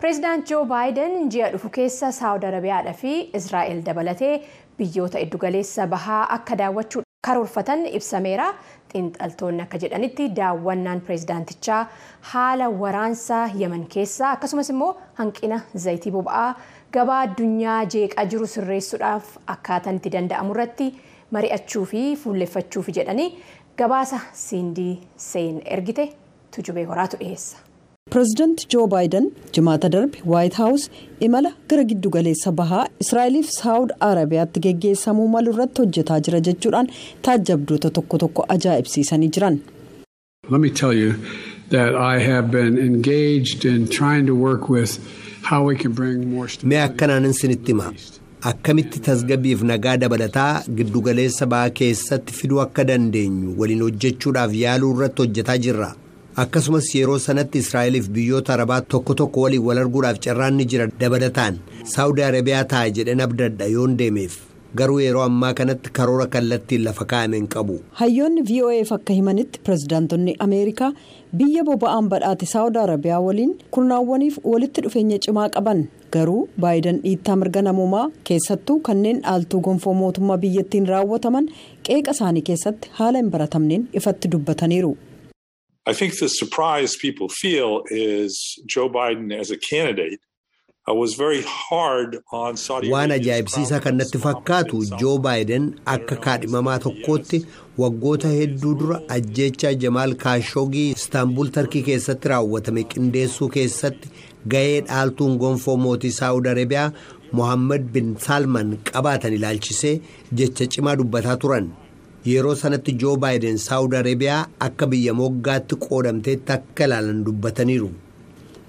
Pireezidaant Joo Baayiden ji'a dhufu keessa Saawud Arabiyaadhaa fi Israa'el dabalatee biyyoota iddugaleessa bahaa akka daawwachuu karoorfatan ibsameera. Xiinxaltoonni akka jedhanitti daawwannaan pireezidaantichaa haala waraansaa Yemen keessaa akkasumas immoo hanqina zayitii boba'aa gabaa addunyaa jeeqaa jiru sirreessuudhaaf akkaataan itti danda'amu irratti mari'achuu fi fuulleffachuuf jedhanii gabaasa siindii seen ergite tujubee horaatu dhiyeessa. Pireezidaanti joo baayiden jimaata darbe waayit haawus imala gara giddugaleessa bahaa israa'eliif saawud arabiyaatti geggeessamuu malu irratti hojjetaa jira jechuudhaan taajjabdoota tokko tokko ajaa'ibsiisanii jiran. Let me tell you that I have been engaged in trying to work with how we can bring more Mee akkanaan isinitti hima akkamitti tasgabbiif nagaa dabalataa giddugaleessa bahaa keessatti fiduu akka dandeenyu waliin hojjechuudhaaf yaaluu irratti hojjetaa jirra. Akkasumas yeroo sanatti israa'eliif biyyoota arabaa tokko tokko waliin wal arguudhaaf carraan ni jira dabalataan saawudi arabiyaa ta'a jedhan abdadha yoon deemeef garuu yeroo ammaa kanatti karoora kallattiin lafa kaa'ame hin qabu. hayyoonni voaf akka himanitti pireezidaantonni ameerikaa biyya boba'aan badhaate saawud arabiyaa waliin kurnaawwaniif walitti dhufeenya cimaa qaban garuu baayiden dhiittaa mirga namoomaa keessattuu kanneen dhaaltuu gonfoo mootummaa biyyattiin raawwataman qeeqa isaanii keessatti haala hin baratamneen ifatti dubbataniiru. I think the surprise people feel is Joe Biden as a candidate uh, Waan ajaa'ibsiisaa kan natti fakkaatu Joo Baayiden akka kaadhimamaa tokkootti waggoota hedduu dura ajjeechaa Jamaal Kaashogii Istaanbul Tarkii keessatti raawwatame qindeessuu keessatti ga'ee dhaaltuun gonfoo mootii Saawud Arabiyaa Mohammed bin Salman qabaatan ilaalchisee jecha cimaa dubbataa turan. Yeroo sanatti joo baayiden saawud arabiyaa akka biyya moggaatti qoodamteetti akka ilaalan dubbataniiru.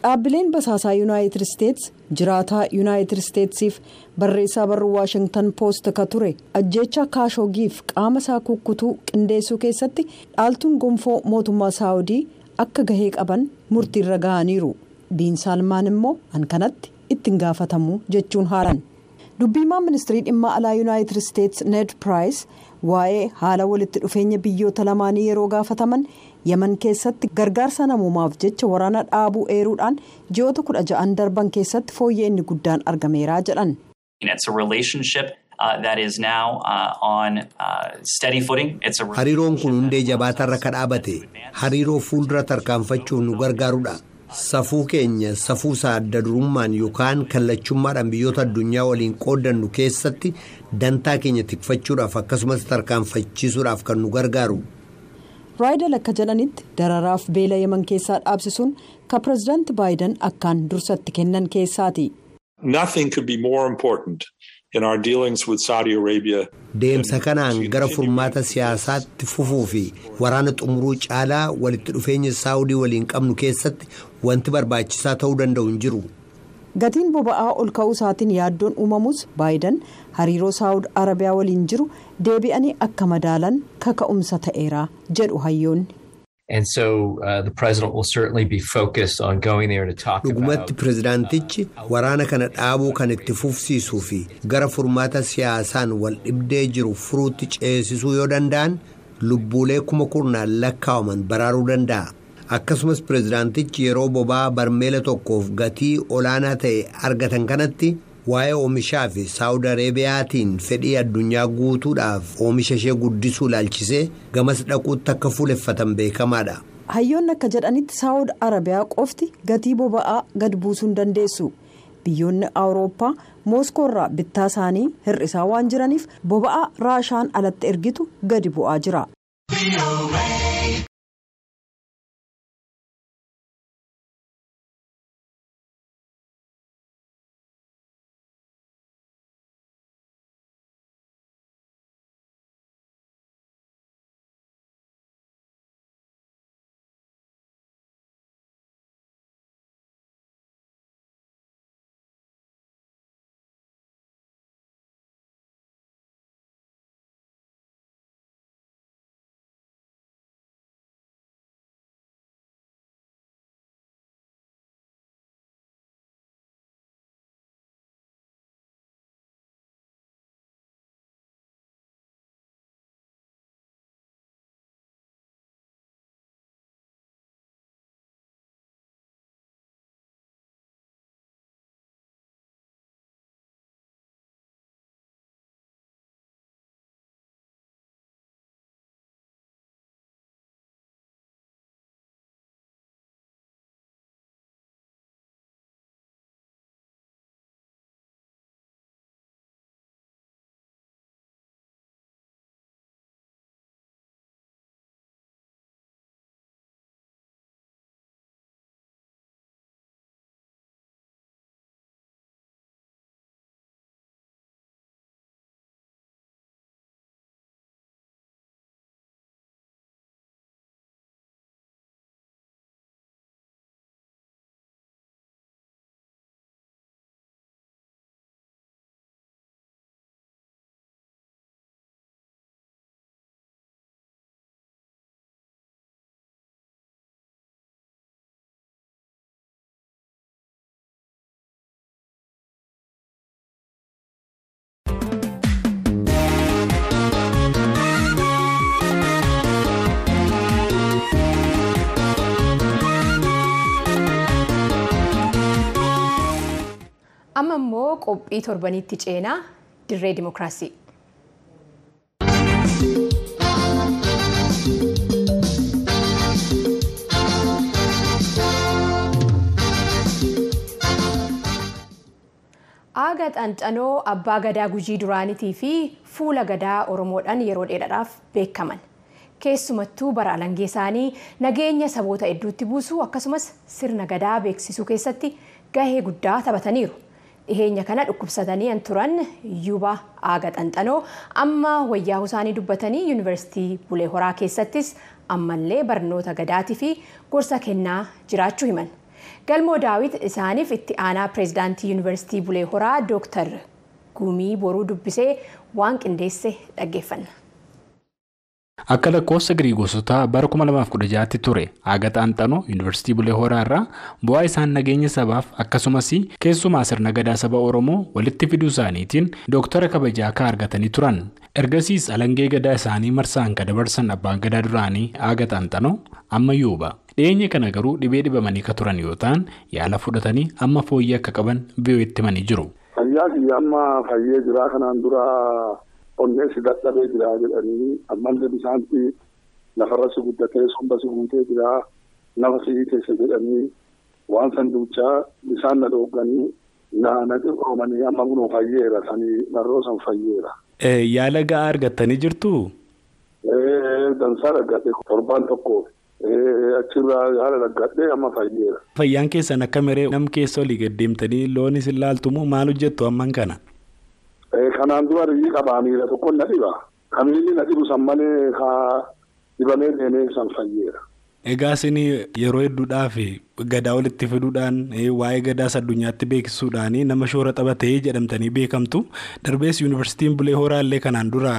dhaabbileen basaasaa yuunaayitid isteets jiraataa yuunaayitid isteetsiif barreessaa barruu waashingtan poost ka ture ajjeechaa kaashoogiif qaama isaa kukkutuu qindeessuu keessatti dhaaltuun gonfoo mootummaa saawudii akka gahee qaban murtiirra gahaniiru biin saalmaan immoo hankanatti ittiin gaafatamu jechuun haalan. Dubbiimaan ministirii dhimma alaa yuunaayitid isteets ned piraayis waa'ee haala walitti dhufeenya biyyoota lamaanii yeroo gaafataman yemen keessatti gargaarsa namoomaaf jecha waraana dhaabuu eeruudhaan ji'oota kudha ja'an darban keessatti fooyya'inni guddaan argameeraa jedhan. hariiroon kun hundee jabaatarra ka dhaabate hariiroo fuuldura tarkaanfachuuf nu gargaarudha. Safuu keenya safuusaa adda durummaan yookaan kallachummaadhaan biyyoota addunyaa waliin qooddannu keessatti dantaa keenya tikfachuudhaaf akkasumas tarkaanfachiisuudhaaf kan nu gargaaru. raayidal akka jedhanitti dararaaf beela yeman keessaa dhaabsisuun ka pireezidaanti baayiden akkaan dursatti kennan keessaati. Nothing could be more important in our dealings with Saudi Arabia. Deemsa kanaan gara furmaata siyaasaatti fufuu fi waraana xumuruu caalaa walitti dhufeenya saawudii waliin qabnu keessatti wanti barbaachisaa ta'uu danda'u hin jiru. gatiin boba'aa ol ka'uu isaatiin yaaddoon uumamus baayiden hariiroo saawud arabiyaa waliin jiru deebi'anii akka madaalan kaka'umsa ta'eera jedhu hayyoonni. Dhugumatti about. pireezidaantichi waraana kana dhaabuu kan itti fufsiisuu fi gara furmaata siyaasaan wal dhibdee jiru furuutti ceesisuu yoo danda'an lubbuulee kuma kurnaan lakkaawaman baraaruu danda'a. akkasumas pireezidaantichi yeroo boba'aa barmeela tokkoof gatii olaanaa ta'e argatan kanatti waa'ee oomishaa fi saawud areebiyaatiin fedhii addunyaa guutuudhaaf oomisha ishee guddisuu ilaalchisee gamas dhaquutti akka fuuleffatan beekamaadha. hayyoonni akka jedhanitti saawud arabiyaa qofti gatii boba'aa gad buusuu hin dandeessu biyyoonni awurooppaa mooskoorraa bittaa isaanii hir'isaa waan jiraniif boba'aa raashaan alatti ergitu gadi bu'aa jira. Amma immoo qophii torbanitti ceenaa dirree dimookiraasii. Aaga xanxanoo abbaa gadaa gujii duraanitii fi fuula gadaa oromoodhaan yeroo dheeraadhaaf beekaman. Keessumattuu bara alangee isaanii nageenya saboota hedduutti buusuu akkasumas sirna gadaa beeksisuu keessatti gahee guddaa taphataniiru. Dhiheenya kana dhukkubsatanii an turan yuuba aaga xanxanoo amma wayyaa'uu isaanii dubbatanii yuunivarsiitii Bulee Horaa keessattis ammallee barnoota gadaatii fi gorsa kennaa jiraachuu himan. Galmoo daawit isaaniif itti aanaa pireezidaantii yuunivarsiitii Bulee Horaa Dooktar Gumii Boruu dubbisee waan qindeesse dhaggeeffanna. Akka lakkoofsa Giriigoosotaa bara 2016tti ture aaga xaanxanoo yuunivarsiitii Bulee Horaa irraa bu'aa isaan nageenya sabaaf akkasumas keessumaa sirna gadaa saba Oromoo walitti fiduu isaaniitiin dooktara kabajaa akka argatanii turan. Ergasiis alangee gadaa isaanii marsaan kan dabarsan abbaan gadaa duraanii aaga xaanxanoo amma yuuba. Dhiyeenya kana garuu dhibee dhibamanii kan turan yoo ta'an yaala fudhatanii amma fooyyee akka qaban biyyooti himanii jiru. Fayyaa kiyya amma fayyee jira kanaan dura onneessi dadhabee jira jedhanii ammallee bisaanti lafarra si guddatee somba si guutee jira nafa si keessa jedhanii waan san duuchaa bisaan na dhooganii na naqi oomanii amma kunoo fayyeera sanii marroo san fayyeera. Yaala ga'aa argattanii jirtu? Dansaa argadhe torbaan tokko. achirraa yaala argadhee amma fayyeera. Fayyaan keessan akka meree nam keessa olii gaddeemtanii loon isin laaltumoo maal hojjettu amman kana? Kanaan dura riyyii qabaa miila tokko na dhiba. Kamiilli na dhibu san malee haa dibamee deemee san fayyeera. Egaa isin yeroo hedduudhaaf gadaa walitti fiduudhaan waa'ee gadaas addunyaatti beeksisuudhaan nama shoora taphatee jedhamtanii beekamtu darbees yuunivarsiitiin Bulee Horaa illee kanaan dura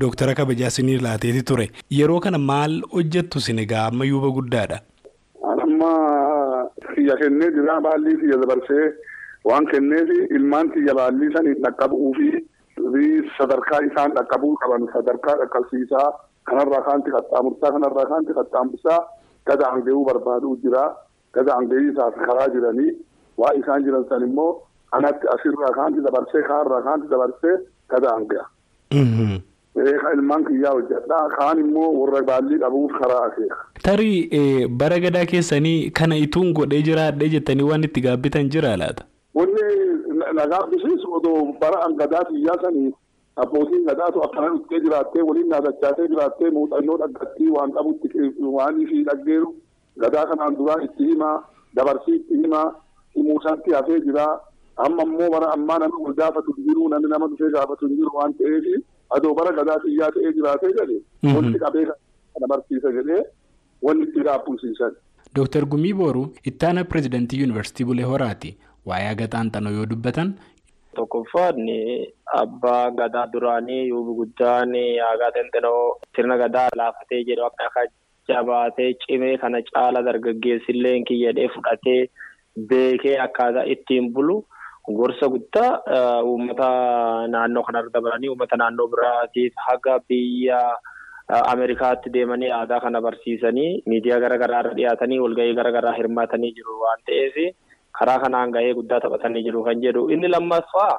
dooktara kabajaa isinii laateeti ture. Yeroo kana maal hojjettu isin egaa amma yuuba guddaadha. Amma xiyya kennee jira baallii xiyya dabarsee waan kenneef ilmaan xiyya baallii sanii dhaqqabuu fi sadarkaa isaan dhaqqabuu qaban sadarkaa dhaqqabsiisaa. kanarraa kaanti qaxxaamursaa kanarraa kaanti qaxxaamursaa gada hanga'uu barbaaduu jira gada hanga'ii isaaf karaa jiranii waa isaan jiran san immoo kanatti asirraa kaanti dabarsee kaarraa kaanti dabarsee gada hanga'a. ilmaan kiyyaa hojjedha kaan immoo warra baallii qabuuf karaa akeeka. Tarii bara gadaa keessanii kana ituun godhee jiraadhee jettanii waan itti gaabbitan jira laata? Wanni na gaabbisiisu odoo bara gadaa kiyyaa sanii abbootiin gadaatu akkana dhuftee jiraattee waliin naagachaatee jiraattee muuxannoo dhaggattii waan qabutti waan ishii dhaggeeru gadaa kanaan duraa itti himaa dabarsii itti himaa himuusaatti hafee jira. Amma immoo bara ammaa namni wal gaafatu hin jiru namni nama dhufee gaafatu hin jiru waan ta'eef adoo bara gadaa xiyyaa ta'ee jiraatee jedhe wanti qabee kana barsiisa jedhee wanni itti gaabbuusiisan. Dooktar Gumii Booruu ittaana pireezidantii yuunivarsiitii Bulee Horaati waa'ee aaga xaanxanoo yoo dubbatan tokkoffaan abbaa gadaa duraanii yuubi guddaan aagaa xaanxanoo sirna gadaa laafatee jedhu akka jabaatee cimee kana caala dargaggeessillee kiyyadhee fudhatee beekee akkaataa ittiin bulu gorsa guddaa uummata naannoo kanarra dabalanii uummata naannoo biraatiif haga biyya Ameerikaatti deemanii aadaa kana barsiisanii miidiyaa garaagaraa irra dhiyaatanii walgahii garaagaraa hirmaatanii jiru waan ta'eef. Karaa kanaan gahee guddaa taphatanii jiru kan jedhu inni lammaffaa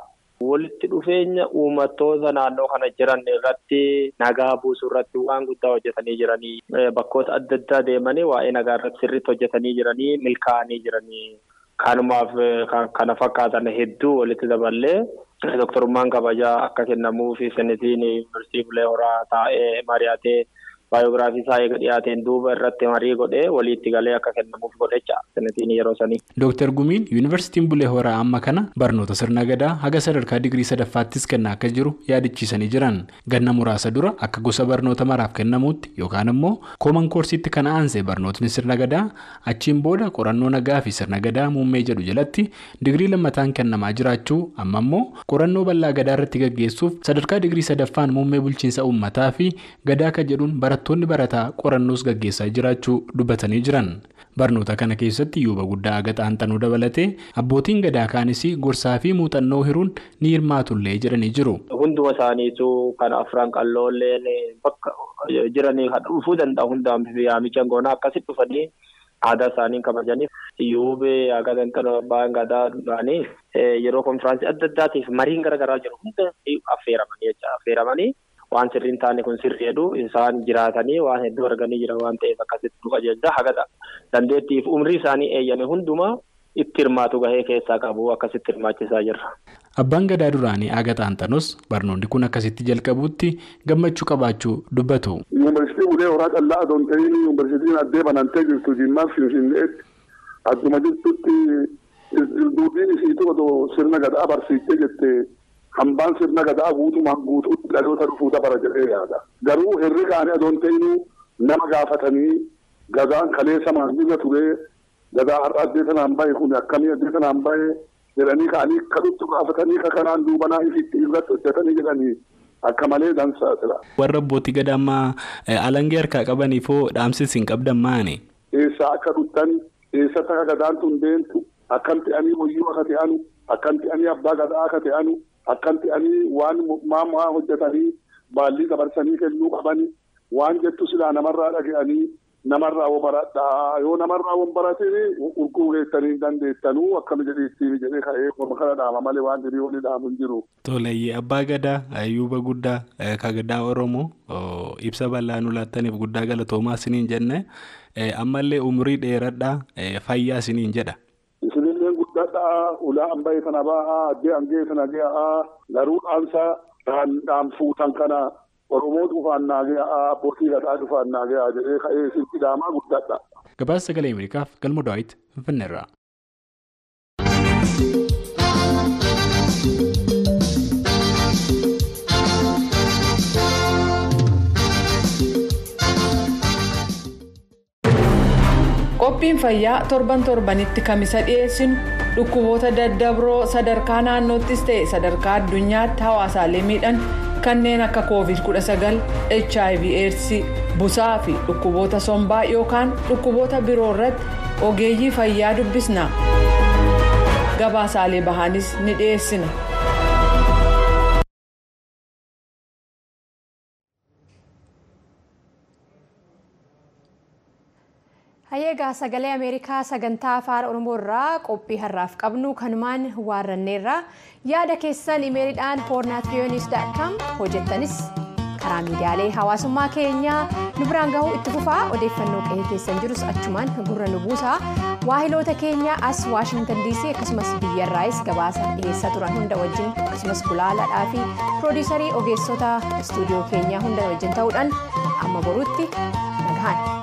walitti dhufeenya uummattoota naannoo kana jiran irratti nagaa buusuu irratti waan guddaa hojjetanii jiranii bakkoota adda addaa deemanii waa'ee nagaa irratti sirriitti hojjetanii jiranii milkaa'anii jiranii kanumaaf kana fakkaatan hedduu walitti daballee doktorummaan kabajaa akka kennamuufi senetiin yuunivarsiitii Bulee Horaa taa'ee mari'atee. Baayogiraafii isaa eega dhiyaateen duuba irratti marii godhee waliitti galee akka kennamuuf godhecha. Senetiin yeroo sanii. Dooktar Gumiin yuunivarsiitiin Bulee Horaa amma kana barnoota sirna gadaa haga sadarkaa digirii sadaffaattis kennaa akka jiru yaadachiisanii jiran. Ganna muraasa dura akka gosa barnoota maraaf kennamuutti yookaan immoo kooman koorsiitti kan aansee barnootni sirna gadaa achiin booda qorannoo nagaa fi sirna gadaa muummee jedhu jalatti digirii lammataan kennamaa jiraachuu amma immoo qorannoo bal'aa gadaa irratti gaggeessuuf sadarkaa digirii sadaffaan muummee bulchiinsa uummataa fi gadaa kan jedhuun barattoonni barataa qorannoos gaggeessaa jiraachuu dubbatanii jiran barnoota kana keessatti yuuba guddaa aga xaanxanuu dabalatee abbootiin gadaa kaanis gorsaa fi muuxannoo hiruun ni hirmaatullee jedhanii jiru. Hunduma isaaniitu kan afran qalloolleen bakka jiranii dhufuu danda'a hundaan yaamicha goonaa akkasitti dhufanii aadaa isaanii kabajaniif yuubee aadaa xinxaloo abbaan gadaa duraanii yeroo konfiraansii adda addaatiif mariin garaagaraa jiru hunda affeeramanii waan sirriin taane kun sirreedhu isaan jiraatanii waan hedduu arganii jira waan ta'eef akkasitti dhufa jecha haga dandeettiif umrii isaanii eeyyame hundumaa itti hirmaatu gahee keessaa qabu akkasitti hirmaachisaa jirra. Abbaan gadaa duraanii Aaga Xaanxanos barnoonni kun akkasitti jalqabuutti gammachuu qabaachuu dubbatu. Yuunivarsiitii Ulee Horaa Callaa Adoon ta'in yuunivarsiitiin addee banantee jirtu Jimmaa Finfinneetti adduma jirtutti duudhiin isiitu odoo sirna gadaa barsiistee jettee hambaan sirna gadaa guutumaan guutuutti dhaloota dhufuu dabara jedhee yaada. Garuu herri kaanii adoon ta'in nama gaafatanii gadaan kaleessa maamila turee gadaa har'a addee sanaan bahe kun akkamii addee sanaan bahe jedhanii ka'anii kadhutti gaafatanii ka kanaan duubanaa ifitti irratti hojjetanii jedhanii akka malee dansaa jira. Warra abbootii gadaa ammaa alangee harkaa qabaniifoo dhaamsis hin qabdan maani? Eessaa akka dhuttan eessatti akka gadaan tun deemtu akkam ta'anii hoyyuu akka ta'anu akkam ta'anii abbaa gadaa akka ta'anu akkam ta'anii waan maamaa hojjetanii baallii dabarsanii kennuu qabanii waan jettu silaa namarraa dhaga'anii namarraa won baradhaa yoo namarraa won baratini urguu geessanii dandeettanuu akkam jedhiitti jedhee ka'ee kana dhaama malee waan dhibii wani dhaamu hin jiru. Toleeyyee abbaa gadaa ayyuuba guddaa ka gadaa oromoo ibsa bal'aa nu laattaniif guddaa galatoomaa isiniin jenne ammallee umurii dheeradhaa fayyaa isiniin jedha. Guddadhaa ulaa hamba'ee sana bahaa addee hangee sana gahaa garuu dhaamsa dhaan fuutan kana Oromoo dhufaan naagee abbootii gadaa dhufaan naagee jedhee ka'ee isin dhaamaa guddadha. Gabaasa sagalee Ameerikaaf galma Daawit Finfinneerraa. Qophiin fayyaa torban torbanitti kamisa dhiyeessinu dhukkuboota daddabroo sadarkaa naannoottis ta'e sadarkaa addunyaatti hawaasaalee miidhan kanneen akka covid 19 hiv aids busaa fi dhukkuboota sombaa yookaan dhukkuboota biroo irratti ogeeyyii fayyaa dubbisna gabaasaalee bahaanis ni dhiyeessina. Hayyeegaa sagalee ameerikaa sagantaa afaan oromoo irraa qophii har'aaf qabnu kanumaan waarranneerra yaada keessan imeeliidhaan hoornaatiyoonis.com hojjettanis karaa miidiyaalee hawaasummaa keenyaa nu biraan gahuu itti fufaa odeeffannoo qe'ee keessan jirus achumaan gurra nu buusaa waahiloota keenya as waashingtan diisii akkasumas biyyarraayis gabaasa dhiyeessaa turan hunda wajjin akkasumas gulaalaadhaa fi piroodiisarii ogeessota istuudiyoo keenyaa hunda wajjin ta'uudhaan amma boruutti nagahan.